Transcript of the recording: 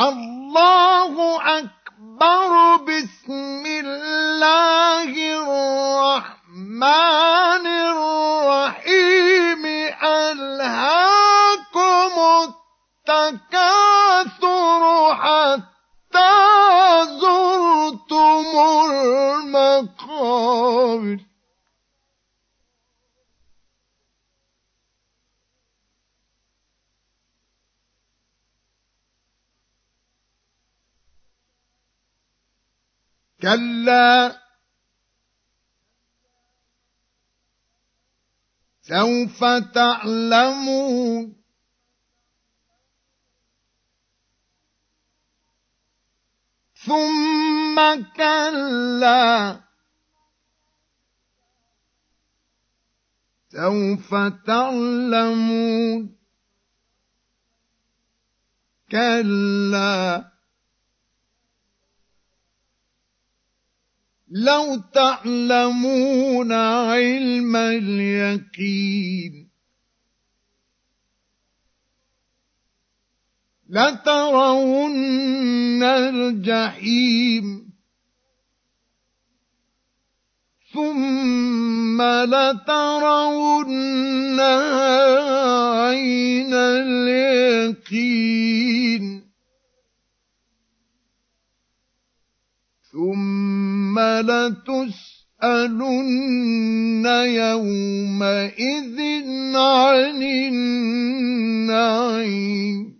الله أكبر بسم الله الرحمن الرحيم. ألهاكم التكاثر حتى كلا. سوف تعلمون. ثم كلا. سوف تعلمون. كلا. لو تعلمون علم اليقين لترون الجحيم ثم لترونها عين اليقين ثم لتسألن يومئذ عن النعيم